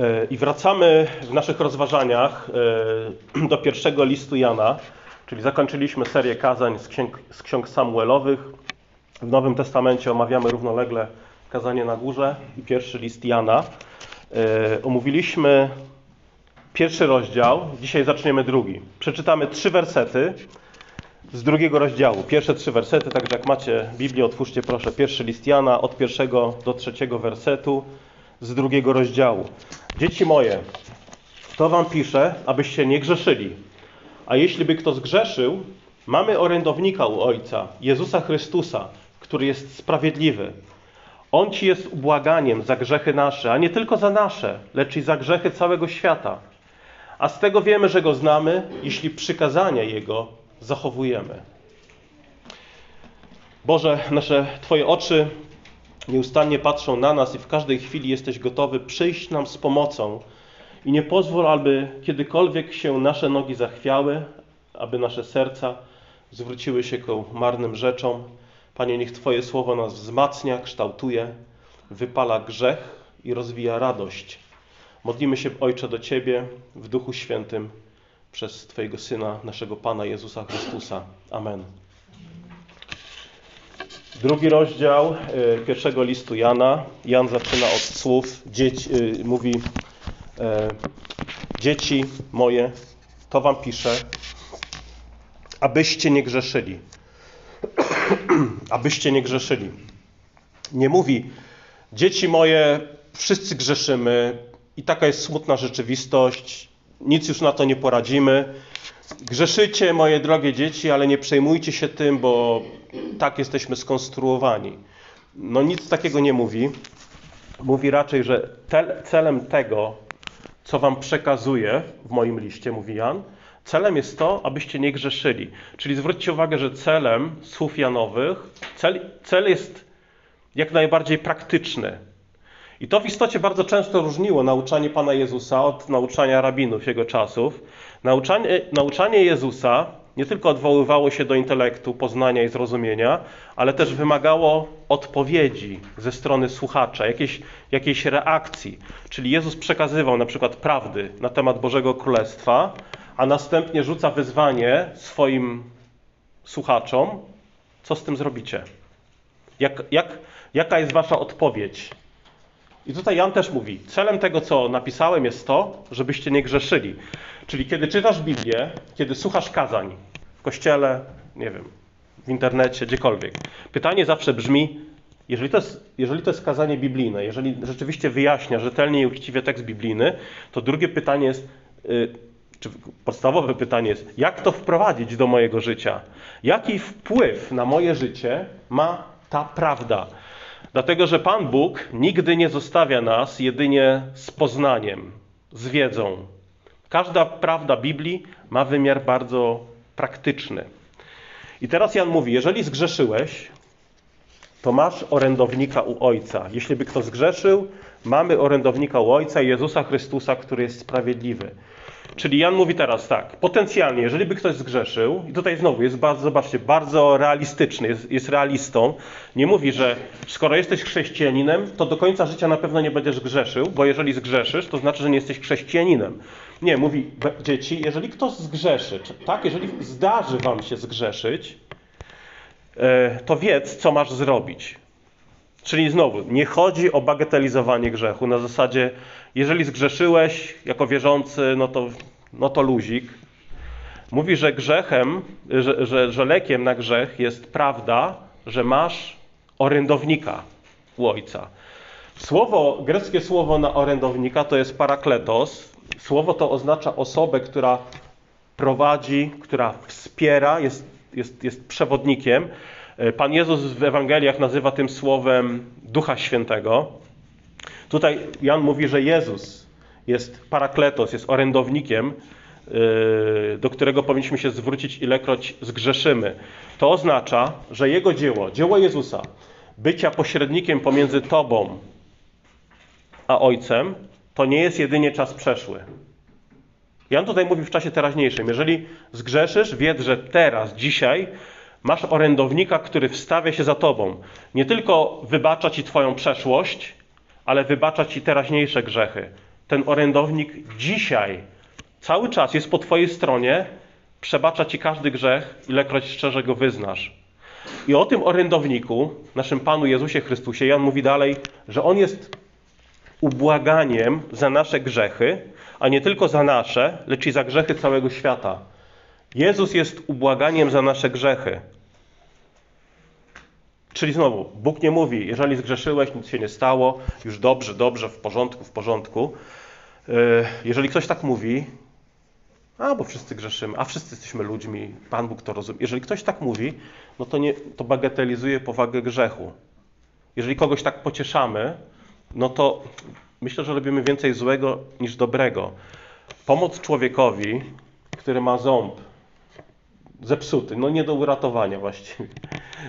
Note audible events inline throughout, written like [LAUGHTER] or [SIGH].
E, I wracamy w naszych rozważaniach e, [CLEARS THROAT] do pierwszego listu Jana, czyli zakończyliśmy serię kazań z ksiąg, z ksiąg Samuelowych. W Nowym Testamencie omawiamy równolegle kazanie na górze i pierwszy list Jana. E, omówiliśmy pierwszy rozdział, dzisiaj zaczniemy drugi. Przeczytamy trzy wersety z drugiego rozdziału. Pierwsze trzy wersety, także jak macie Biblię, otwórzcie proszę pierwszy list Jana od pierwszego do trzeciego wersetu z drugiego rozdziału. Dzieci moje, to wam piszę, abyście nie grzeszyli. A jeśli by kto zgrzeszył, mamy orędownika u Ojca, Jezusa Chrystusa, który jest sprawiedliwy. On ci jest ubłaganiem za grzechy nasze, a nie tylko za nasze, lecz i za grzechy całego świata. A z tego wiemy, że go znamy, jeśli przykazania jego zachowujemy. Boże, nasze Twoje oczy nieustannie patrzą na nas i w każdej chwili jesteś gotowy przyjść nam z pomocą. I nie pozwól, aby kiedykolwiek się nasze nogi zachwiały, aby nasze serca zwróciły się ku marnym rzeczom. Panie, niech Twoje słowo nas wzmacnia, kształtuje, wypala grzech i rozwija radość. Modlimy się, Ojcze, do Ciebie w Duchu Świętym przez Twojego Syna, naszego Pana Jezusa Chrystusa. Amen. Drugi rozdział y, pierwszego listu Jana. Jan zaczyna od słów, dzieci, y, mówi e, dzieci moje, to wam piszę, abyście nie grzeszyli. [CLEARS THROAT] abyście nie grzeszyli. Nie mówi, dzieci moje, wszyscy grzeszymy i taka jest smutna rzeczywistość, nic już na to nie poradzimy. Grzeszycie, moje drogie dzieci, ale nie przejmujcie się tym, bo tak jesteśmy skonstruowani. No nic takiego nie mówi. Mówi raczej, że celem tego, co wam przekazuję w moim liście, mówi Jan, celem jest to, abyście nie grzeszyli. Czyli zwróćcie uwagę, że celem słów Janowych, cel, cel jest jak najbardziej praktyczny. I to w istocie bardzo często różniło nauczanie Pana Jezusa od nauczania rabinów jego czasów. Nauczanie, nauczanie Jezusa nie tylko odwoływało się do intelektu, poznania i zrozumienia, ale też wymagało odpowiedzi ze strony słuchacza, jakiejś, jakiejś reakcji. Czyli Jezus przekazywał na przykład prawdy na temat Bożego Królestwa, a następnie rzuca wyzwanie swoim słuchaczom, co z tym zrobicie? Jak, jak, jaka jest wasza odpowiedź? I tutaj Jan też mówi, celem tego, co napisałem, jest to, żebyście nie grzeszyli. Czyli kiedy czytasz Biblię, kiedy słuchasz kazań w kościele, nie wiem, w internecie, gdziekolwiek, pytanie zawsze brzmi, jeżeli to jest, jeżeli to jest kazanie biblijne, jeżeli rzeczywiście wyjaśnia rzetelnie i uczciwie tekst biblijny, to drugie pytanie jest, yy, czy podstawowe pytanie jest, jak to wprowadzić do mojego życia? Jaki wpływ na moje życie ma ta prawda? Dlatego, że Pan Bóg nigdy nie zostawia nas jedynie z poznaniem, z wiedzą. Każda prawda Biblii ma wymiar bardzo praktyczny. I teraz Jan mówi: Jeżeli zgrzeszyłeś, to masz orędownika u Ojca. Jeśli by kto zgrzeszył, mamy orędownika u Ojca, Jezusa Chrystusa, który jest sprawiedliwy. Czyli Jan mówi teraz tak, potencjalnie, jeżeli by ktoś zgrzeszył, i tutaj znowu jest bardzo, zobaczcie, bardzo realistyczny, jest, jest realistą, nie mówi, że skoro jesteś chrześcijaninem, to do końca życia na pewno nie będziesz grzeszył, bo jeżeli zgrzeszysz, to znaczy, że nie jesteś chrześcijaninem. Nie, mówi, dzieci, jeżeli ktoś zgrzeszy, tak, jeżeli zdarzy wam się zgrzeszyć, to wiedz, co masz zrobić. Czyli znowu, nie chodzi o bagatelizowanie grzechu na zasadzie, jeżeli zgrzeszyłeś jako wierzący, no to, no to luzik. Mówi, że grzechem, że, że, że lekiem na grzech jest prawda, że masz orędownika u Ojca. Słowo, greckie słowo na orędownika to jest parakletos. Słowo to oznacza osobę, która prowadzi, która wspiera, jest, jest, jest przewodnikiem. Pan Jezus w Ewangeliach nazywa tym słowem Ducha Świętego. Tutaj Jan mówi, że Jezus jest parakletos, jest orędownikiem, yy, do którego powinniśmy się zwrócić, ilekroć zgrzeszymy. To oznacza, że Jego dzieło, dzieło Jezusa, bycia pośrednikiem pomiędzy Tobą a Ojcem, to nie jest jedynie czas przeszły. Jan tutaj mówi w czasie teraźniejszym. Jeżeli zgrzeszysz, wiedz, że teraz, dzisiaj masz orędownika, który wstawia się za Tobą. Nie tylko wybacza Ci Twoją przeszłość, ale wybacza Ci teraźniejsze grzechy. ten orędownik dzisiaj cały czas jest po Twojej stronie, przebacza Ci każdy grzech, ilekroć szczerze go wyznasz. I o tym orędowniku, naszym Panu Jezusie Chrystusie, Jan mówi dalej, że On jest ubłaganiem za nasze grzechy, a nie tylko za nasze, lecz i za grzechy całego świata. Jezus jest ubłaganiem za nasze grzechy. Czyli znowu, Bóg nie mówi, jeżeli zgrzeszyłeś, nic się nie stało, już dobrze, dobrze, w porządku, w porządku. Yy, Jeżeli ktoś tak mówi, a bo wszyscy grzeszymy, a wszyscy jesteśmy ludźmi, Pan Bóg to rozumie. Jeżeli ktoś tak mówi, no to, nie, to bagatelizuje powagę grzechu. Jeżeli kogoś tak pocieszamy, no to myślę, że robimy więcej złego niż dobrego. Pomoc człowiekowi, który ma ząb zepsuty, no nie do uratowania właściwie.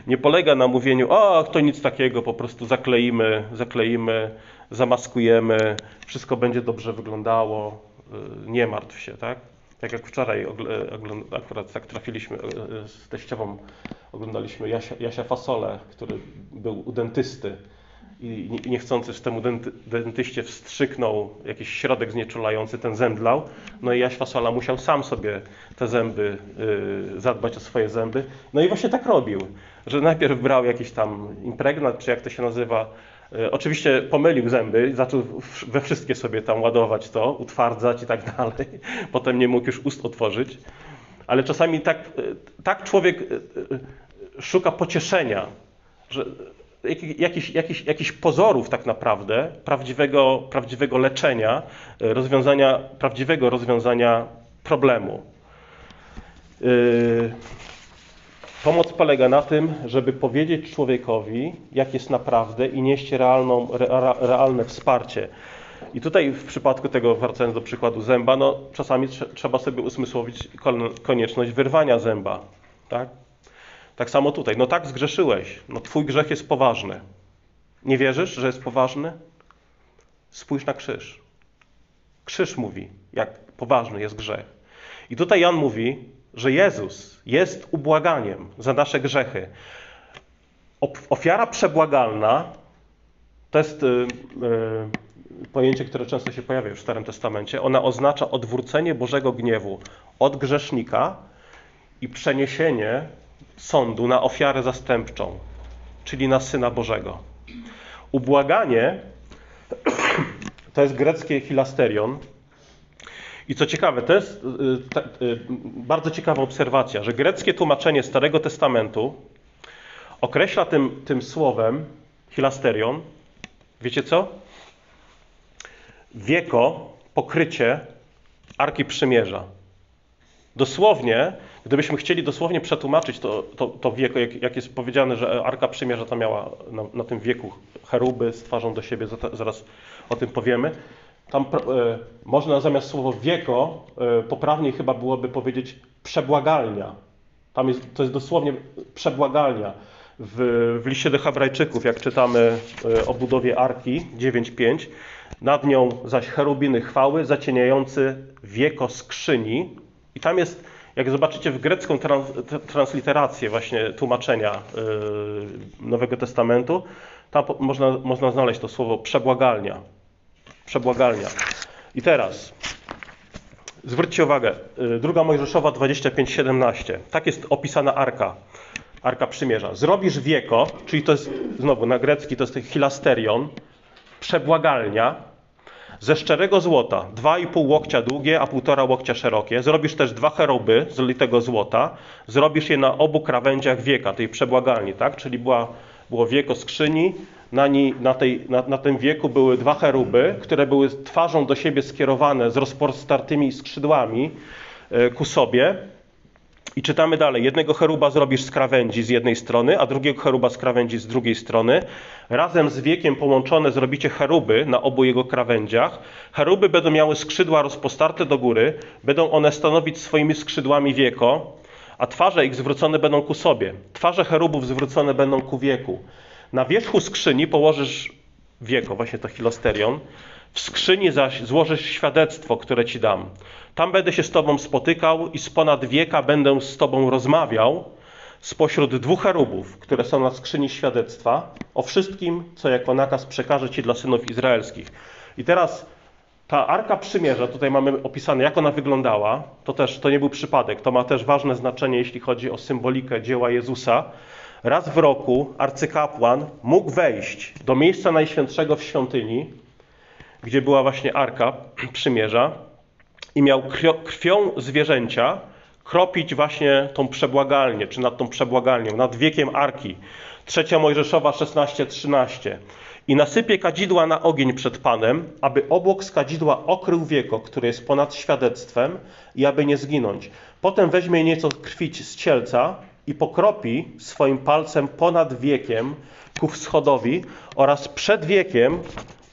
Nie polega na mówieniu, o, to nic takiego, po prostu zakleimy, zakleimy, zamaskujemy, wszystko będzie dobrze wyglądało, y, nie martw się, tak? Tak jak wczoraj akurat tak trafiliśmy y, z teściową, oglądaliśmy Jasia, Jasia Fasolę, który był u dentysty i nie- niechcący temu denty, dentyście wstrzyknął jakiś środek znieczulający, ten zemdlał. No i Jaś Fasola musiał sam sobie te zęby, y, zadbać o swoje zęby. No i właśnie tak robił, że najpierw brał jakiś tam impregnat, czy jak to się nazywa. Y, Oczywiście pomylił zęby, zaczął we wszystkie sobie tam ładować to, utwardzać i tak dalej. [LAUGHS] Potem nie mógł już ust otworzyć. Ale czasami tak, y, tak człowiek szuka pocieszenia, że jaki- jakiś, jakiś, jakiś pozorów tak naprawdę prawdziwego, prawdziwego leczenia, y, rozwiązania, prawdziwego rozwiązania problemu. Yy, Pomoc polega na tym, żeby powiedzieć człowiekowi, jak jest naprawdę i nieść realną, rea- realne wsparcie. I tutaj w przypadku tego, wracając do przykładu zęba, no czasami trze- trzeba sobie usmysłowić kon- konieczność wyrwania zęba. Tak? Tak samo tutaj. No tak, zgrzeszyłeś. No twój grzech jest poważny. Nie wierzysz, że jest poważny? Spójrz na krzyż. Krzyż mówi, jak poważny jest grzech. I tutaj Jan mówi, że Jezus jest ubłaganiem za nasze grzechy. Ofiara przebłagalna to jest y, y, pojęcie, które często się pojawia już w Starym Testamencie. Ona oznacza odwrócenie Bożego gniewu od grzesznika i przeniesienie sądu na ofiarę zastępczą, czyli na Syna Bożego. Ubłaganie [CLEARS THROAT] to jest greckie hilasterion. I co ciekawe, to jest y, y, bardzo ciekawa obserwacja, że greckie tłumaczenie Starego Testamentu określa tym, tym słowem hilasterion, wiecie co? Wieko, pokrycie Arki Przymierza. Dosłownie, gdybyśmy chcieli dosłownie przetłumaczyć to, to, to wieko, jak, jak jest powiedziane, że Arka Przymierza to miała na, na tym wieku cheruby z twarzą do siebie, zaraz o tym powiemy. Tam e, można zamiast słowo wieko, e, poprawniej chyba byłoby powiedzieć przebłagalnia. Tam jest, to jest dosłownie przebłagalnia. W, w liście do Hebrajczyków, jak czytamy e, o budowie Arki 9.5, nad nią zaś cherubiny chwały, zacieniający wieko skrzyni. I tam jest, jak zobaczycie w grecką trans, transliterację właśnie tłumaczenia e, Nowego Testamentu, tam można, można znaleźć to słowo przebłagalnia. Przebłagalnia. I teraz zwróćcie uwagę, y, druga Mojżeszowa 25:17. Tak jest opisana arka. Arka Przymierza. Zrobisz wieko, czyli to jest znowu na grecki to jest hilasterion, przebłagalnia ze szczerego złota, 2,5 łokcia długie, a 1,5 łokcia szerokie. Zrobisz też dwa cheruby z litego złota. Zrobisz je na obu krawędziach wieka, tej przebłagalni, tak? Czyli była, było wieko skrzyni, na, ni, na, tej, na, na tym wieku były dwa cheruby, które były twarzą do siebie skierowane z rozpostartymi skrzydłami e, ku sobie. I czytamy dalej. Jednego cheruba zrobisz z krawędzi z jednej strony, a drugiego cheruba z krawędzi z drugiej strony. Razem z wiekiem połączone zrobicie cheruby na obu jego krawędziach. Cheruby będą miały skrzydła rozpostarte do góry. Będą one stanowić swoimi skrzydłami wieko, a twarze ich zwrócone będą ku sobie. Twarze cherubów zwrócone będą ku wieku. Na wierzchu skrzyni położysz wieko, właśnie to hilosterion. W skrzyni zaś złożysz świadectwo, które ci dam. Tam będę się z tobą spotykał i z ponad wieka będę z tobą rozmawiał spośród dwóch cherubów, które są na skrzyni świadectwa, o wszystkim, co jako nakaz przekaże ci dla synów izraelskich. I teraz Ta Arka Przymierza, tutaj mamy opisane, jak ona wyglądała. To też to nie był przypadek. To ma też ważne znaczenie, jeśli chodzi o symbolikę dzieła Jezusa. Raz w roku arcykapłan mógł wejść do miejsca najświętszego w świątyni, gdzie była właśnie Arka Przymierza i miał krwią zwierzęcia kropić właśnie tą przebłagalnię, czy nad tą przebłagalnią, nad wiekiem Arki. Trzecia Mojżeszowa 16:13. I nasypie kadzidła na ogień przed Panem, aby obłok z kadzidła okrył wieko, które jest ponad świadectwem i aby nie zginąć. Potem weźmie nieco krwi z cielca i pokropi swoim palcem ponad wiekiem ku wschodowi oraz przed wiekiem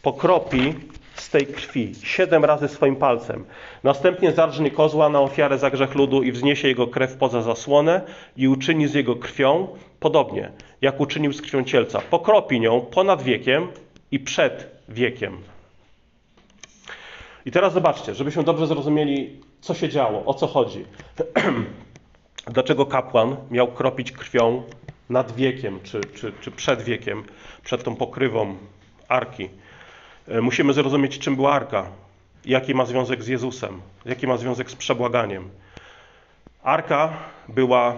pokropi z tej krwi siedem razy swoim palcem. Następnie zarżnie kozła na ofiarę za grzech ludu i wzniesie jego krew poza zasłonę i uczyni z jego krwią podobnie, jak uczynił z krwią cielca. Pokropi nią ponad wiekiem i przed wiekiem. I teraz zobaczcie, żebyśmy dobrze zrozumieli, co się działo, o co chodzi. [CLEARS THROAT] Dlaczego kapłan miał kropić krwią nad wiekiem, czy, czy, czy przed wiekiem, przed tą pokrywą arki? E, musimy zrozumieć, czym była arka, jaki ma związek z Jezusem, jaki ma związek z przebłaganiem. Arka była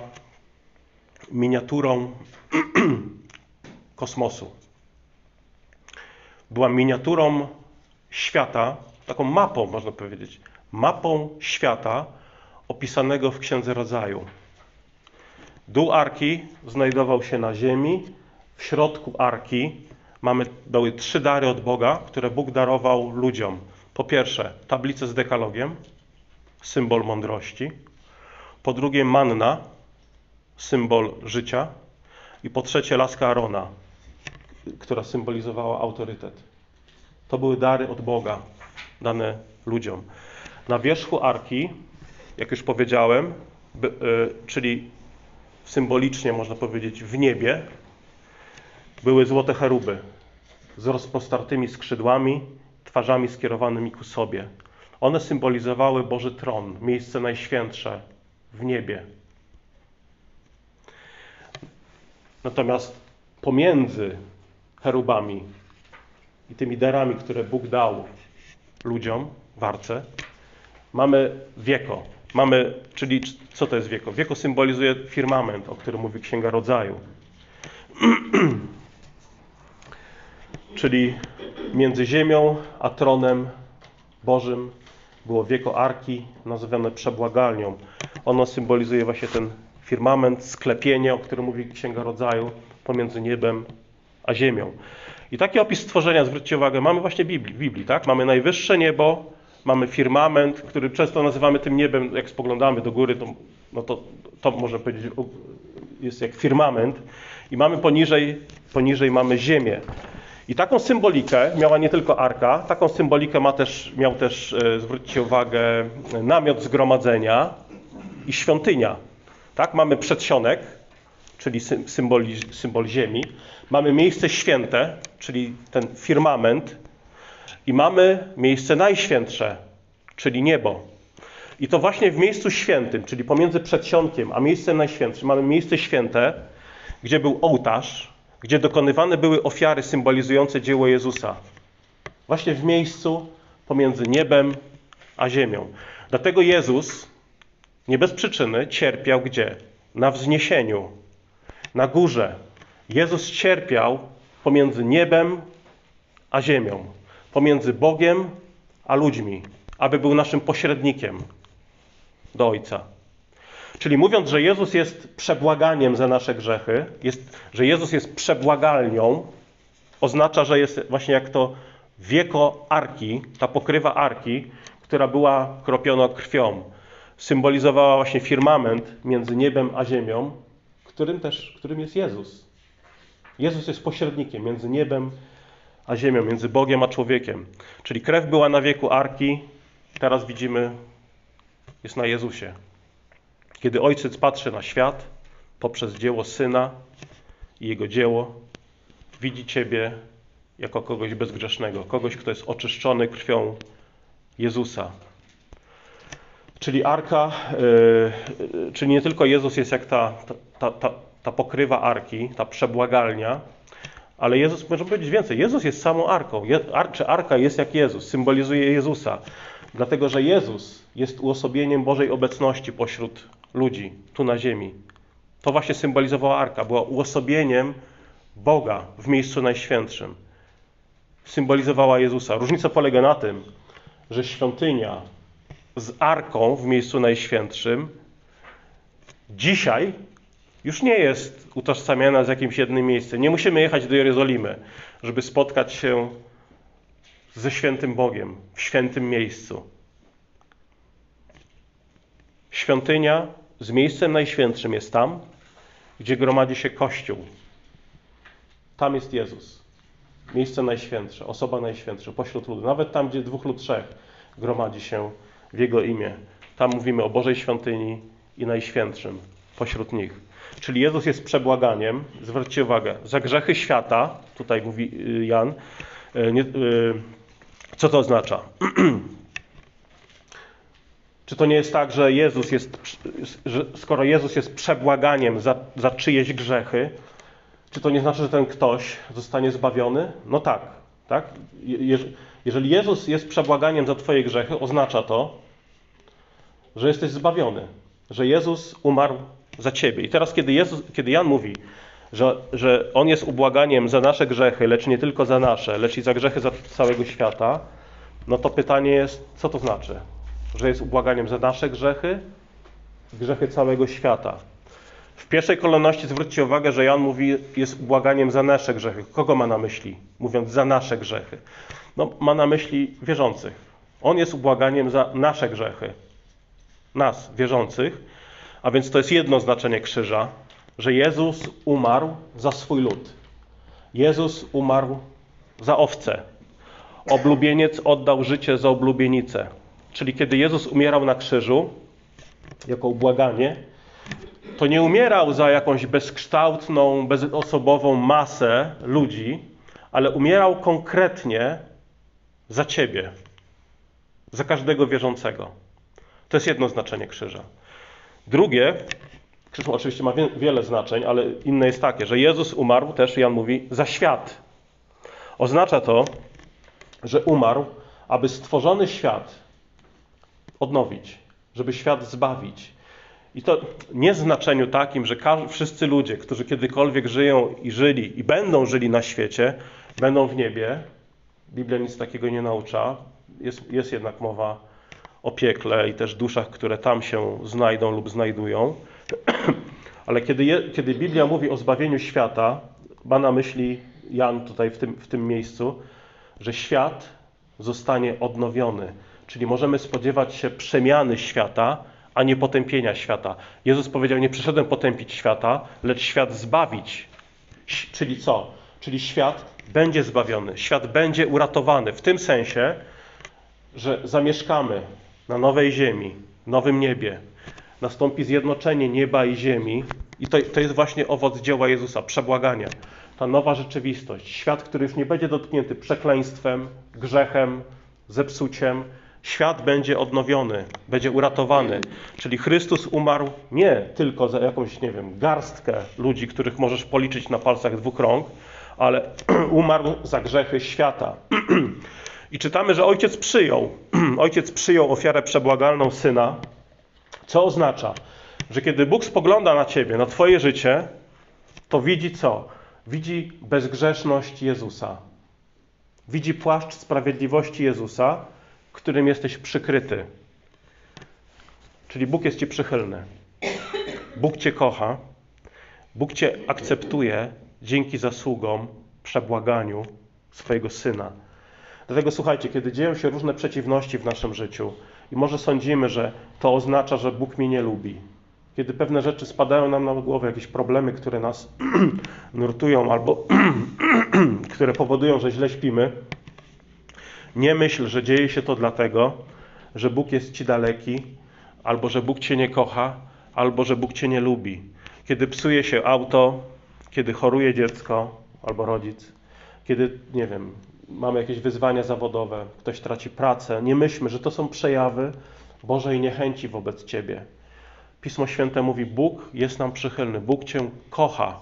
miniaturą [CLEARS THROAT] kosmosu. Była miniaturą świata, taką mapą, można powiedzieć, mapą świata opisanego w Księdze Rodzaju. Dół arki znajdował się na ziemi, w środku arki mamy, były trzy dary od Boga, które Bóg darował ludziom. Po pierwsze, tablicę z dekalogiem, symbol mądrości. Po drugie, manna, symbol życia. I po trzecie, laska Arona, która symbolizowała autorytet. To były dary od Boga dane ludziom. Na wierzchu arki, jak już powiedziałem, y, czyli symbolicznie można powiedzieć w niebie, były złote cheruby z rozpostartymi skrzydłami, twarzami skierowanymi ku sobie. One symbolizowały Boży tron, miejsce najświętsze w niebie. Natomiast pomiędzy cherubami i tymi darami, które Bóg dał ludziom w arce, mamy wieko. Mamy, czyli co to jest wieko? Wieko symbolizuje firmament, o którym mówi Księga Rodzaju. [CLEARS THROAT] czyli między ziemią a tronem Bożym było wieko arki, nazywane przebłagalnią. Ono symbolizuje właśnie ten firmament, sklepienie, o którym mówi Księga Rodzaju, pomiędzy niebem a ziemią. I taki opis stworzenia, zwróćcie uwagę, mamy właśnie Biblii, Biblii tak? Mamy najwyższe niebo, mamy firmament, który często nazywamy tym niebem, jak spoglądamy do góry, to, no to, to można powiedzieć jest jak firmament. I mamy poniżej, poniżej mamy ziemię. I taką symbolikę miała nie tylko arka, taką symbolikę ma też, miał też, e, zwróćcie uwagę, namiot zgromadzenia i świątynia. Tak? Mamy przedsionek, czyli symbol, symbol ziemi. Mamy miejsce święte, czyli ten firmament. I mamy miejsce najświętsze, czyli niebo. I to właśnie w miejscu świętym, czyli pomiędzy przedsionkiem a miejscem najświętszym, mamy miejsce święte, gdzie był ołtarz, gdzie dokonywane były ofiary symbolizujące dzieło Jezusa. Właśnie w miejscu pomiędzy niebem a ziemią. Dlatego Jezus nie bez przyczyny cierpiał gdzie? Na wzniesieniu, na górze. Jezus cierpiał pomiędzy niebem a ziemią, pomiędzy Bogiem a ludźmi, aby był naszym pośrednikiem do Ojca. Czyli mówiąc, że Jezus jest przebłaganiem za nasze grzechy, jest, że Jezus jest przebłagalnią, oznacza, że jest właśnie jak to wieko arki, ta pokrywa arki, która była kropiona krwią. Symbolizowała właśnie firmament między niebem a ziemią, którym też, którym jest Jezus. Jezus jest pośrednikiem między niebem a ziemią, między Bogiem a człowiekiem. Czyli krew była na wieku arki, teraz widzimy, jest na Jezusie. Kiedy ojciec patrzy na świat poprzez dzieło syna i jego dzieło, widzi ciebie jako kogoś bezgrzesznego, kogoś, kto jest oczyszczony krwią Jezusa. Czyli arka, yy, czyli nie tylko Jezus jest jak ta, ta, ta, ta pokrywa arki, ta przebłagalnia, Ale Jezus, może powiedzieć więcej, Jezus jest samą arką. Ar, czy arka jest jak Jezus, symbolizuje Jezusa. Dlatego, że Jezus jest uosobieniem Bożej obecności pośród ludzi, tu na ziemi. To właśnie symbolizowała arka, była uosobieniem Boga w miejscu najświętszym. Symbolizowała Jezusa. Różnica polega na tym, że świątynia z arką w miejscu najświętszym dzisiaj już nie jest utożsamiana z jakimś jednym miejscem. Nie musimy jechać do Jerozolimy, żeby spotkać się ze świętym Bogiem w świętym miejscu. Świątynia z miejscem najświętszym jest tam, gdzie gromadzi się Kościół. Tam jest Jezus. Miejsce najświętsze, osoba najświętsza pośród ludu. Nawet tam, gdzie dwóch lub trzech gromadzi się w Jego imię. Tam mówimy o Bożej świątyni i najświętszym pośród nich. Czyli Jezus jest przebłaganiem, zwróćcie uwagę, za grzechy świata, tutaj mówi y, Jan, y, nie, y, co to oznacza? [CLEARS THROAT] Czy to nie jest tak, że Jezus jest, że skoro Jezus jest przebłaganiem za, za czyjeś grzechy, czy to nie znaczy, że ten ktoś zostanie zbawiony? No tak, tak? Jeżeli Jezus jest przebłaganiem za Twoje grzechy, oznacza to, że jesteś zbawiony, że Jezus umarł za Ciebie. I teraz, kiedy, Jezus, kiedy Jan mówi, że, że On jest ubłaganiem za nasze grzechy, lecz nie tylko za nasze, lecz i za grzechy za całego świata, no to pytanie jest, co to znaczy? Że jest ubłaganiem za nasze grzechy, grzechy całego świata. W pierwszej kolejności zwróćcie uwagę, że Jan mówi, jest ubłaganiem za nasze grzechy. Kogo ma na myśli, mówiąc za nasze grzechy? No, ma na myśli wierzących. On jest ubłaganiem za nasze grzechy. Nas, wierzących. A więc to jest jedno znaczenie krzyża, że Jezus umarł za swój lud. Jezus umarł za owce. Oblubieniec oddał życie za oblubienicę. Czyli kiedy Jezus umierał na krzyżu, jako ubłaganie, to nie umierał za jakąś bezkształtną, bezosobową masę ludzi, ale umierał konkretnie za ciebie, za każdego wierzącego. To jest jedno znaczenie krzyża. Drugie, krzyż oczywiście ma wiele znaczeń, ale inne jest takie, że Jezus umarł, też Jan mówi, za świat. Oznacza to, że umarł, aby stworzony świat odnowić, żeby świat zbawić. I to nie w znaczeniu takim, że wszyscy ludzie, którzy kiedykolwiek żyją i żyli i będą żyli na świecie, będą w niebie. Biblia nic takiego nie naucza. Jest, jest jednak mowa o piekle i też duszach, które tam się znajdą lub znajdują. [CLEARS THROAT] Ale kiedy, je, kiedy Biblia mówi o zbawieniu świata, ma na myśli Jan tutaj w tym, w tym miejscu, że świat zostanie odnowiony. Czyli możemy spodziewać się przemiany świata, a nie potępienia świata. Jezus powiedział: Nie przyszedłem potępić świata, lecz świat zbawić. Czyli co? Czyli świat będzie zbawiony, świat będzie uratowany. W tym sensie, że zamieszkamy na nowej ziemi, nowym niebie. Nastąpi zjednoczenie nieba i ziemi. I to, to jest właśnie owoc dzieła Jezusa, przebłagania. Ta nowa rzeczywistość. Świat, który już nie będzie dotknięty przekleństwem, grzechem, zepsuciem. Świat będzie odnowiony, będzie uratowany. Czyli Chrystus umarł nie tylko za jakąś, nie wiem, garstkę ludzi, których możesz policzyć na palcach dwóch rąk, ale [CLEARS THROAT] umarł za grzechy świata. [CLEARS THROAT] I czytamy, że ojciec przyjął, [CLEARS THROAT] ojciec przyjął ofiarę przebłagalną syna, co oznacza, że kiedy Bóg spogląda na ciebie, na twoje życie, to widzi co? Widzi bezgrzeszność Jezusa. Widzi płaszcz sprawiedliwości Jezusa, którym jesteś przykryty. Czyli Bóg jest ci przychylny. Bóg cię kocha. Bóg cię akceptuje dzięki zasługom, przebłaganiu swojego syna. Dlatego słuchajcie, kiedy dzieją się różne przeciwności w naszym życiu i może sądzimy, że to oznacza, że Bóg mnie nie lubi, kiedy pewne rzeczy spadają nam na głowę, jakieś problemy, które nas [CLEARS THROAT] nurtują albo [CLEARS THROAT] które powodują, że źle śpimy, nie myśl, że dzieje się to dlatego, że Bóg jest ci daleki, albo że Bóg cię nie kocha, albo że Bóg cię nie lubi. Kiedy psuje się auto, kiedy choruje dziecko albo rodzic, kiedy, nie wiem, mamy jakieś wyzwania zawodowe, ktoś traci pracę, nie myślmy, że to są przejawy Bożej niechęci wobec Ciebie. Pismo Święte mówi: Bóg jest nam przychylny, Bóg Cię kocha.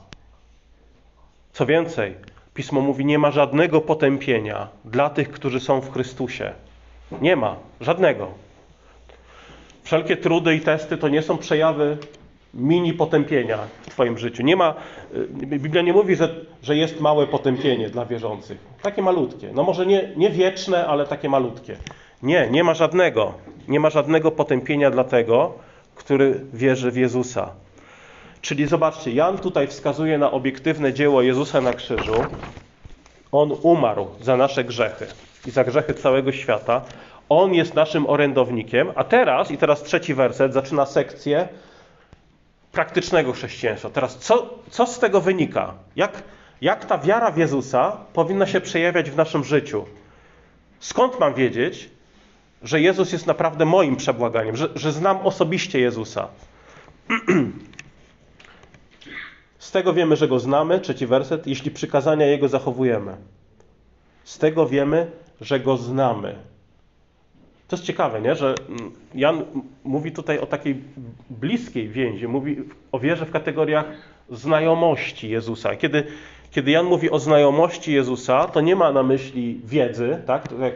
Co więcej, Pismo mówi, nie ma żadnego potępienia dla tych, którzy są w Chrystusie. Nie ma, żadnego. Wszelkie trudy i testy to nie są przejawy mini potępienia w Twoim życiu. Nie ma, y, Biblia nie mówi, że, że jest małe potępienie dla wierzących. Takie malutkie. No może nie, nie wieczne, ale takie malutkie. Nie, nie ma żadnego. Nie ma żadnego potępienia dla tego, który wierzy w Jezusa. Czyli zobaczcie, Jan tutaj wskazuje na obiektywne dzieło Jezusa na krzyżu. On umarł za nasze grzechy i za grzechy całego świata. On jest naszym orędownikiem. A teraz, i teraz trzeci werset, zaczyna sekcję praktycznego chrześcijaństwa. Teraz, co, co z tego wynika? Jak, jak ta wiara w Jezusa powinna się przejawiać w naszym życiu? Skąd mam wiedzieć, że Jezus jest naprawdę moim przebłaganiem, że, że znam osobiście Jezusa? [CLEARS THROAT] Z tego wiemy, że Go znamy, trzeci werset, jeśli przykazania Jego zachowujemy. Z tego wiemy, że Go znamy. To jest ciekawe, nie? że mm, Jan mówi tutaj o takiej bliskiej więzi, mówi o wierze w kategoriach znajomości Jezusa. Kiedy, kiedy Jan mówi o znajomości Jezusa, to nie ma na myśli wiedzy, tak? To jak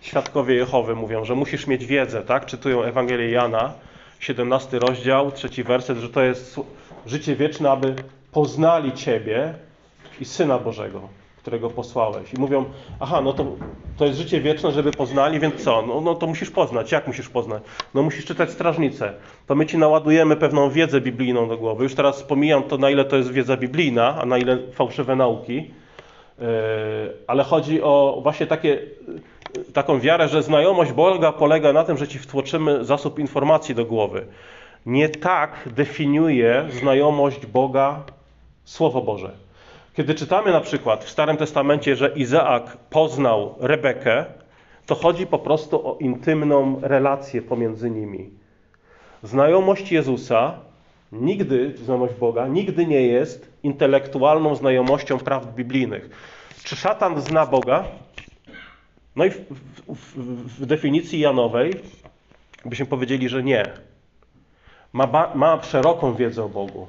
świadkowie Jehowy mówią, że musisz mieć wiedzę, tak? Czytują Ewangelię Jana, 17 rozdział, trzeci werset, że to jest życie wieczne, aby poznali Ciebie i Syna Bożego, którego posłałeś. I mówią, aha, no to, to jest życie wieczne, żeby poznali, więc co? No, no to musisz poznać. Jak musisz poznać? No musisz czytać strażnicę. To my Ci naładujemy pewną wiedzę biblijną do głowy. Już teraz pomijam to, na ile to jest wiedza biblijna, a na ile fałszywe nauki. Yy, ale chodzi o właśnie takie, yy, taką wiarę, że znajomość Boga polega na tym, że Ci wtłoczymy zasób informacji do głowy. Nie tak definiuje znajomość Boga Słowo Boże. Kiedy czytamy na przykład w Starym Testamencie, że Izaak poznał Rebekę, to chodzi po prostu o intymną relację pomiędzy nimi. Znajomość Jezusa, nigdy, znajomość Boga, nigdy nie jest intelektualną znajomością prawd biblijnych. Czy szatan zna Boga? No i w, w, w definicji Janowej byśmy powiedzieli, że nie. Ma, ma szeroką wiedzę o Bogu.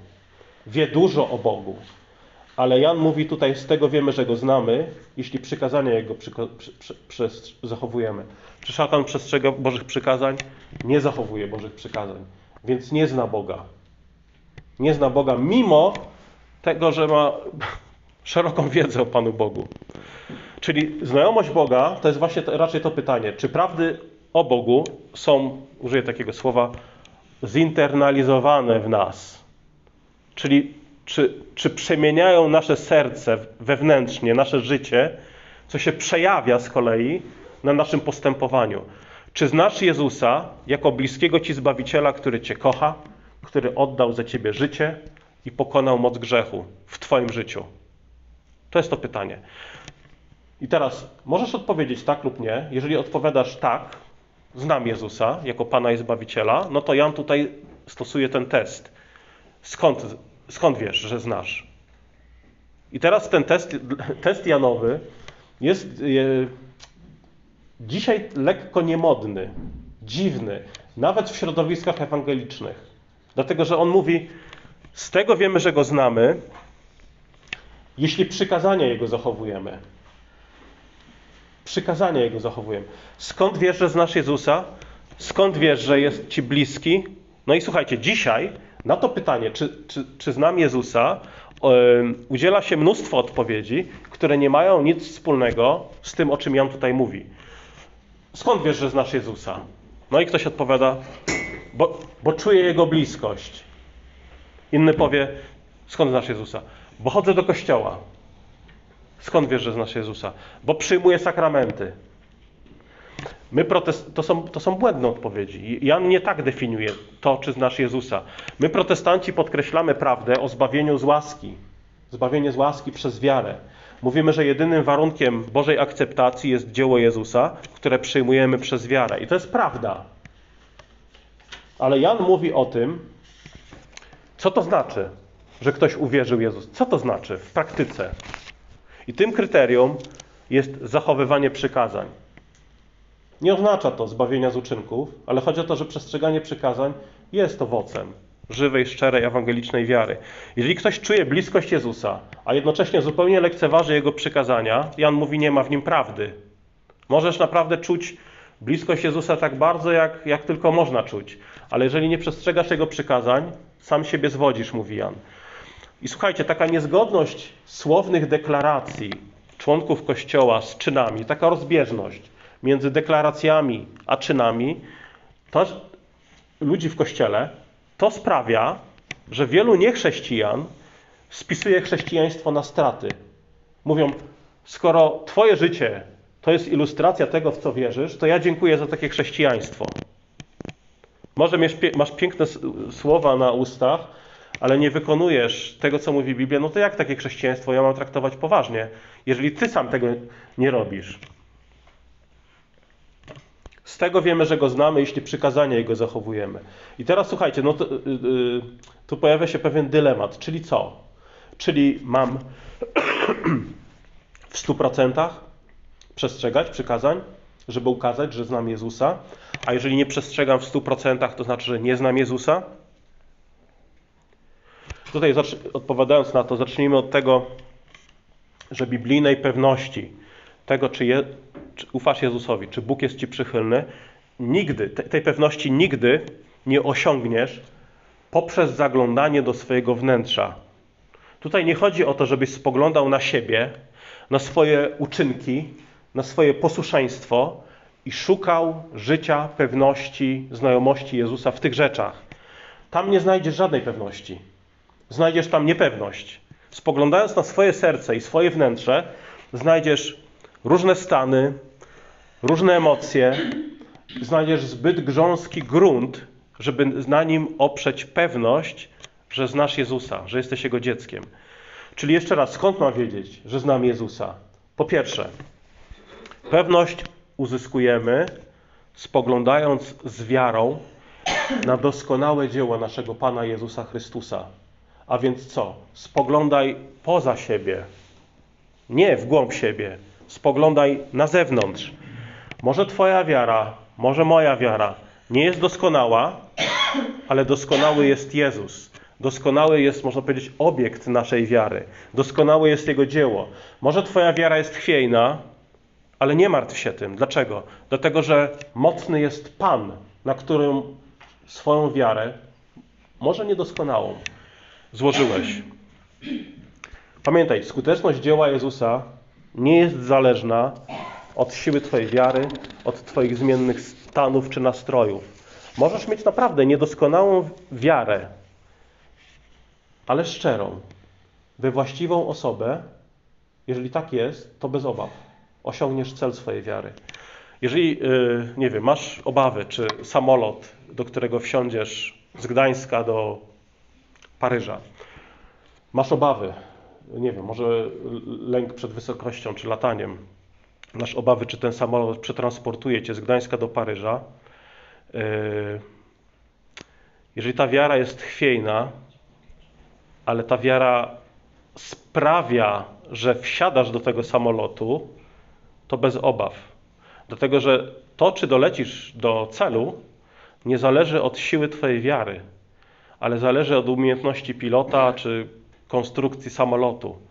Wie dużo o Bogu. Ale Jan mówi tutaj, z tego wiemy, że go znamy, jeśli przykazania jego przy, przy, przez, zachowujemy. Czy szatan przestrzega Bożych przykazań? Nie zachowuje Bożych przykazań, więc nie zna Boga. Nie zna Boga, mimo tego, że ma [LAUGHS] szeroką wiedzę o Panu Bogu. Czyli znajomość Boga to jest właśnie to, raczej to pytanie, czy prawdy o Bogu są, użyję takiego słowa, zinternalizowane w nas. Czyli czy, czy przemieniają nasze serce wewnętrznie, nasze życie, co się przejawia z kolei na naszym postępowaniu. Czy znasz Jezusa jako bliskiego Ci Zbawiciela, który Cię kocha, który oddał za Ciebie życie i pokonał moc grzechu w Twoim życiu? To jest to pytanie. I teraz możesz odpowiedzieć tak lub nie. Jeżeli odpowiadasz tak, znam Jezusa jako Pana i Zbawiciela, no to Jan tutaj stosuje ten test. Skąd, skąd wiesz, że znasz? I teraz ten test, test Janowy jest e, dzisiaj lekko niemodny, dziwny, nawet w środowiskach ewangelicznych. Dlatego, że on mówi, z tego wiemy, że go znamy, jeśli przykazania jego zachowujemy. Przykazania Jego zachowujemy. Skąd wiesz, że znasz Jezusa? Skąd wiesz, że jest Ci bliski? No i słuchajcie, dzisiaj na to pytanie, czy, czy, czy znam Jezusa, udziela się mnóstwo odpowiedzi, które nie mają nic wspólnego z tym, o czym Jan tutaj mówi. Skąd wiesz, że znasz Jezusa? No i ktoś odpowiada, bo, bo czuję Jego bliskość. Inny powie, skąd znasz Jezusa? Bo chodzę do kościoła. Skąd wiesz, że znasz Jezusa? Bo przyjmuję sakramenty. My protest... to, są, to są błędne odpowiedzi. Jan nie tak definiuje to, czy znasz Jezusa. My, protestanci, podkreślamy prawdę o zbawieniu z łaski. Zbawienie z łaski przez wiarę. Mówimy, że jedynym warunkiem Bożej akceptacji jest dzieło Jezusa, które przyjmujemy przez wiarę. I to jest prawda. Ale Jan mówi o tym, co to znaczy, że ktoś uwierzył Jezus. Co to znaczy w praktyce? I tym kryterium jest zachowywanie przykazań. Nie oznacza to zbawienia z uczynków, ale chodzi o to, że przestrzeganie przykazań jest owocem żywej, szczerej, ewangelicznej wiary. Jeżeli ktoś czuje bliskość Jezusa, a jednocześnie zupełnie lekceważy Jego przykazania, Jan mówi, nie ma w nim prawdy. Możesz naprawdę czuć bliskość Jezusa tak bardzo, jak, jak tylko można czuć. Ale jeżeli nie przestrzegasz Jego przykazań, sam siebie zwodzisz, mówi Jan. I słuchajcie, taka niezgodność słownych deklaracji członków Kościoła z czynami, taka rozbieżność między deklaracjami a czynami, to ludzi w Kościele, to sprawia, że wielu niechrześcijan spisuje chrześcijaństwo na straty. Mówią, skoro Twoje życie to jest ilustracja tego, w co wierzysz, to ja dziękuję za takie chrześcijaństwo. Może masz piękne słowa na ustach, ale nie wykonujesz tego, co mówi Biblia, no to jak takie chrześcijaństwo ja mam traktować poważnie, jeżeli ty sam tego nie robisz? Z tego wiemy, że go znamy, jeśli przykazania jego zachowujemy. I teraz słuchajcie, no to, yy, tu pojawia się pewien dylemat, czyli co? Czyli mam [CLEARS THROAT] w stu procentach przestrzegać przykazań, żeby ukazać, że znam Jezusa, a jeżeli nie przestrzegam w stu procentach, to znaczy, że nie znam Jezusa? Tutaj odpowiadając na to, zacznijmy od tego, że biblijnej pewności tego, czy, je, czy ufasz Jezusowi, czy Bóg jest Ci przychylny, nigdy, tej pewności nigdy nie osiągniesz poprzez zaglądanie do swojego wnętrza. Tutaj nie chodzi o to, żebyś spoglądał na siebie, na swoje uczynki, na swoje posłuszeństwo i szukał życia, pewności, znajomości Jezusa w tych rzeczach. Tam nie znajdziesz żadnej pewności. Znajdziesz tam niepewność. Spoglądając na swoje serce i swoje wnętrze, znajdziesz różne stany, różne emocje, znajdziesz zbyt grząski grunt, żeby na nim oprzeć pewność, że znasz Jezusa, że jesteś Jego dzieckiem. Czyli jeszcze raz, skąd mam wiedzieć, że znam Jezusa? Po pierwsze, pewność uzyskujemy spoglądając z wiarą na doskonałe dzieło naszego Pana Jezusa Chrystusa. A więc co? Spoglądaj poza siebie, nie w głąb siebie. Spoglądaj na zewnątrz. Może Twoja wiara, może moja wiara nie jest doskonała, ale doskonały jest Jezus. Doskonały jest, można powiedzieć, obiekt naszej wiary. Doskonałe jest Jego dzieło. Może Twoja wiara jest chwiejna, ale nie martw się tym. Dlaczego? Dlatego, że mocny jest Pan, na którym swoją wiarę, może niedoskonałą, złożyłeś. Pamiętaj, skuteczność dzieła Jezusa nie jest zależna od siły Twojej wiary, od Twoich zmiennych stanów czy nastrojów. Możesz mieć naprawdę niedoskonałą wiarę, ale szczerą, we właściwą osobę. Jeżeli tak jest, to bez obaw osiągniesz cel swojej wiary. Jeżeli, y, nie wiem, masz obawy, czy samolot, do którego wsiądziesz z Gdańska do Paryża, masz obawy, nie wiem, może lęk przed wysokością czy lataniem, masz obawy, czy ten samolot przetransportuje cię z Gdańska do Paryża, y, jeżeli ta wiara jest chwiejna, ale ta wiara sprawia, że wsiadasz do tego samolotu, to bez obaw. Dlatego, że to, czy dolecisz do celu, nie zależy od siły Twojej wiary, ale zależy od umiejętności pilota czy konstrukcji samolotu.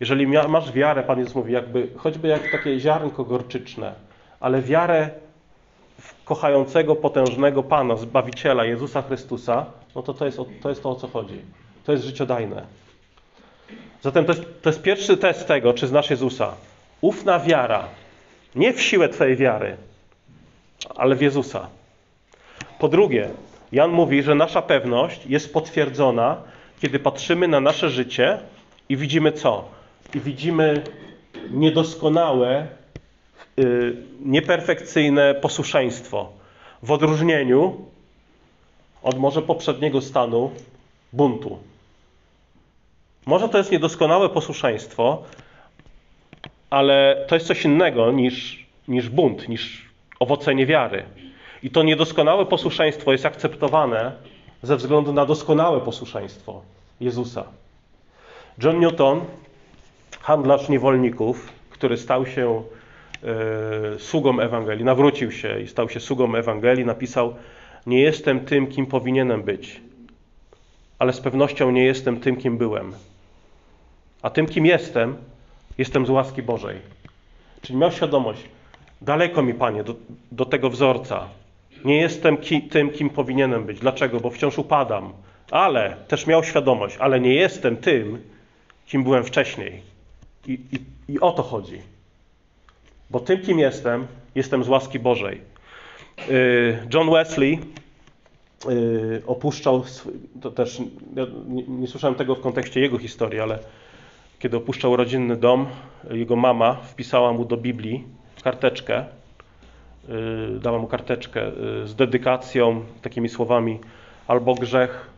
Jeżeli masz wiarę, Pan Jezus mówi, jakby, choćby jak takie ziarnko gorczyczne, ale wiarę w kochającego, potężnego Pana, Zbawiciela, Jezusa Chrystusa, no to to jest, to jest to, o co chodzi. To jest życiodajne. Zatem to jest, to jest pierwszy test tego, czy znasz Jezusa. Ufna wiara. Nie w siłę Twojej wiary, ale w Jezusa. Po drugie, Jan mówi, że nasza pewność jest potwierdzona, kiedy patrzymy na nasze życie i widzimy co? Widzimy niedoskonałe, yy, nieperfekcyjne posłuszeństwo w odróżnieniu od może poprzedniego stanu buntu. Może to jest niedoskonałe posłuszeństwo, ale to jest coś innego niż, niż bunt, niż owoce niewiary. I to niedoskonałe posłuszeństwo jest akceptowane ze względu na doskonałe posłuszeństwo Jezusa. John Newton, handlarz niewolników, który stał się e, sługą Ewangelii, nawrócił się i stał się sługą Ewangelii, napisał: Nie jestem tym, kim powinienem być, ale z pewnością nie jestem tym, kim byłem. A tym, kim jestem, jestem z łaski Bożej. Czyli miał świadomość, daleko mi, Panie, do, do tego wzorca. Nie jestem ki, tym, kim powinienem być. Dlaczego? Bo wciąż upadam. Ale też miał świadomość, ale nie jestem tym, kim byłem wcześniej. I, i, i o to chodzi. Bo tym, kim jestem, jestem z łaski Bożej. Y, John Wesley y, opuszczał, to też ja nie, słyszałem tego w kontekście jego historii, ale kiedy opuszczał rodzinny dom, jego mama wpisała mu do Biblii karteczkę, y, dała mu karteczkę z dedykacją, takimi słowami: albo grzech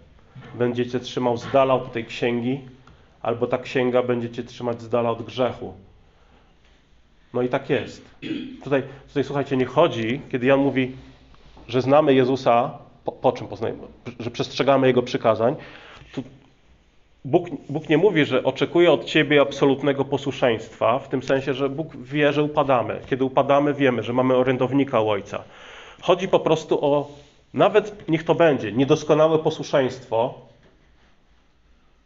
będziecie trzymał z dala od tej księgi, albo ta księga będziecie trzymać z dala od grzechu. No i tak jest. Tutaj, tutaj słuchajcie, nie chodzi, kiedy Jan mówi, że znamy Jezusa, po, po czym poznajemy, że przestrzegamy Jego przykazań. Tu Bóg, Bóg nie mówi, że oczekuje od Ciebie absolutnego posłuszeństwa, w tym sensie, że Bóg wie, że upadamy. Kiedy upadamy, wiemy, że mamy orędownika u Ojca. Chodzi po prostu o, nawet niech to będzie, niedoskonałe posłuszeństwo,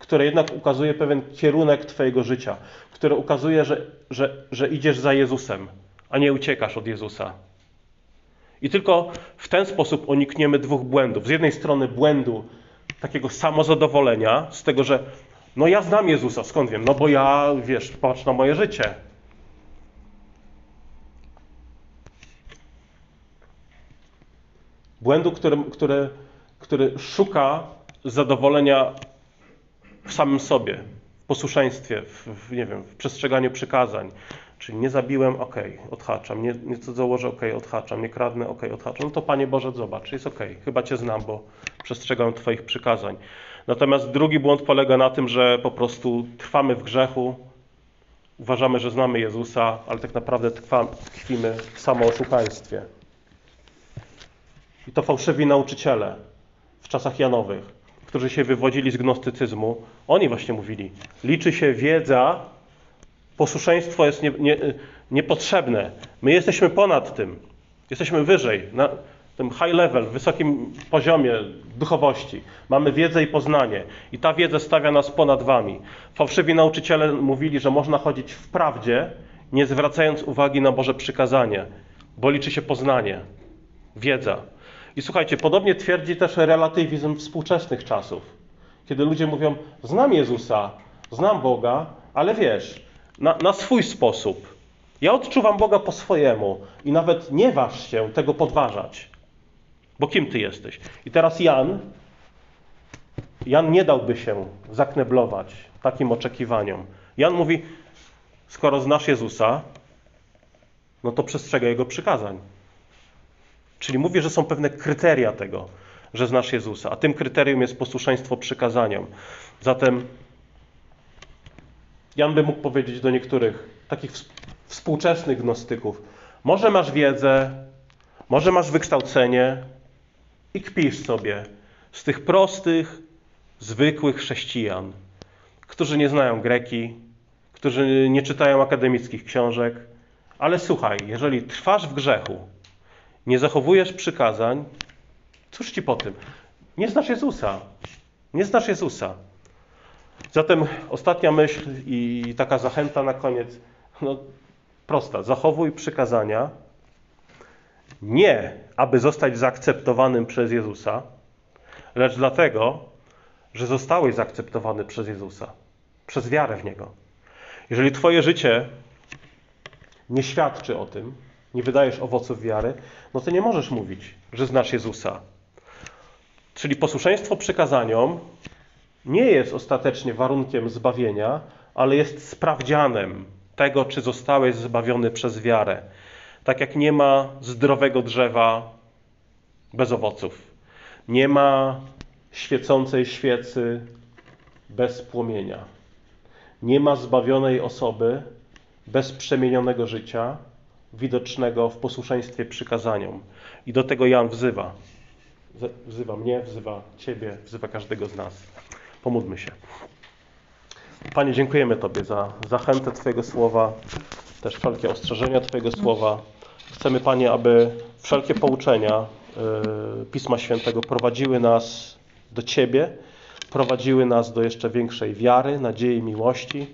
które jednak ukazuje pewien kierunek Twojego życia, które ukazuje, że, że, że idziesz za Jezusem, a nie uciekasz od Jezusa. I tylko w ten sposób unikniemy dwóch błędów. Z jednej strony błędu takiego samozadowolenia, z tego, że no ja znam Jezusa, skąd wiem? No bo ja, wiesz, patrz na moje życie. Błędu, który, który, który szuka zadowolenia w samym sobie, w posłuszeństwie, w, w, nie wiem, w przestrzeganiu przykazań. Czyli nie zabiłem, ok, odhaczam, nie, nie cudzołożę, ok, odhaczam, nie kradnę, ok, odhaczam. No to Panie Boże, zobacz, jest ok, chyba Cię znam, bo przestrzegam Twoich przykazań. Natomiast drugi błąd polega na tym, że po prostu trwamy w grzechu, uważamy, że znamy Jezusa, ale tak naprawdę tkwimy w samooszukaństwie. I to fałszywi nauczyciele w czasach Janowych którzy się wywodzili z gnostycyzmu, oni właśnie mówili, liczy się wiedza, posłuszeństwo jest nie, nie, niepotrzebne. My jesteśmy ponad tym. Jesteśmy wyżej, na tym high level, wysokim poziomie duchowości. Mamy wiedzę i poznanie. I ta wiedza stawia nas ponad wami. Fałszywi nauczyciele mówili, że można chodzić w prawdzie, nie zwracając uwagi na Boże przykazanie, bo liczy się poznanie, wiedza. I słuchajcie, podobnie twierdzi też relatywizm współczesnych czasów. Kiedy ludzie mówią, znam Jezusa, znam Boga, ale wiesz, na, na swój sposób. Ja odczuwam Boga po swojemu i nawet nie waż się tego podważać. Bo kim ty jesteś? I teraz Jan, Jan nie dałby się zakneblować takim oczekiwaniom. Jan mówi, skoro znasz Jezusa, no to przestrzegaj Jego przykazań. Czyli mówi, że są pewne kryteria tego, że znasz Jezusa, a tym kryterium jest posłuszeństwo przykazaniom. Zatem Jan by mógł powiedzieć do niektórych takich współczesnych gnostyków: Może masz wiedzę, może masz wykształcenie i kpisz sobie z tych prostych, zwykłych chrześcijan, którzy nie znają greki, którzy nie czytają akademickich książek, ale słuchaj, jeżeli trwasz w grzechu, nie zachowujesz przykazań, cóż ci po tym? Nie znasz Jezusa. Nie znasz Jezusa. Zatem ostatnia myśl i taka zachęta na koniec, no prosta. Zachowuj przykazania nie, aby zostać zaakceptowanym przez Jezusa, lecz dlatego, że zostałeś zaakceptowany przez Jezusa, przez wiarę w Niego. Jeżeli Twoje życie nie świadczy o tym, nie wydajesz owoców wiary, no to nie możesz mówić, że znasz Jezusa. Czyli posłuszeństwo przykazaniom nie jest ostatecznie warunkiem zbawienia, ale jest sprawdzianem tego, czy zostałeś zbawiony przez wiarę. Tak jak nie ma zdrowego drzewa bez owoców. Nie ma świecącej świecy bez płomienia. Nie ma zbawionej osoby bez przemienionego życia widocznego w posłuszeństwie przykazaniom. I do tego Jan wzywa. Wzywa mnie, wzywa Ciebie, wzywa każdego z nas. Pomódlmy się. Panie, dziękujemy Tobie za zachętę Twojego słowa, też wszelkie ostrzeżenia Twojego słowa. Chcemy, Panie, aby wszelkie pouczenia yy, Pisma Świętego prowadziły nas do Ciebie, prowadziły nas do jeszcze większej wiary, nadziei, miłości.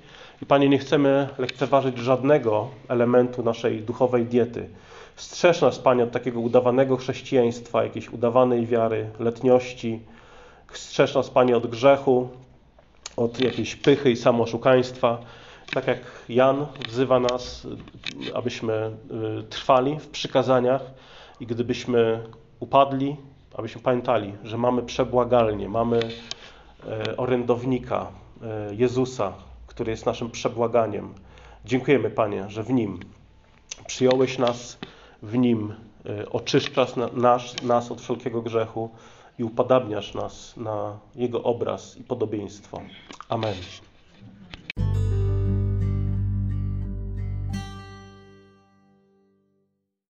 I Panie, nie chcemy lekceważyć żadnego elementu naszej duchowej diety. Strzeż nas, Panie, od takiego udawanego chrześcijaństwa, jakiejś udawanej wiary, letniości. Strzeż nas, Panie, od grzechu, od jakiejś pychy i samooszukaństwa. Tak jak Jan wzywa nas, y, abyśmy y, trwali w przykazaniach i gdybyśmy upadli, abyśmy pamiętali, że mamy przebłagalnię, mamy e, orędownika, e, Jezusa, który jest naszym przebłaganiem. Dziękujemy, Panie, że w Nim przyjąłeś nas, w nim e, oczyszczasz nas, nas od wszelkiego grzechu i upadabniasz nas na Jego obraz i podobieństwo. Amen.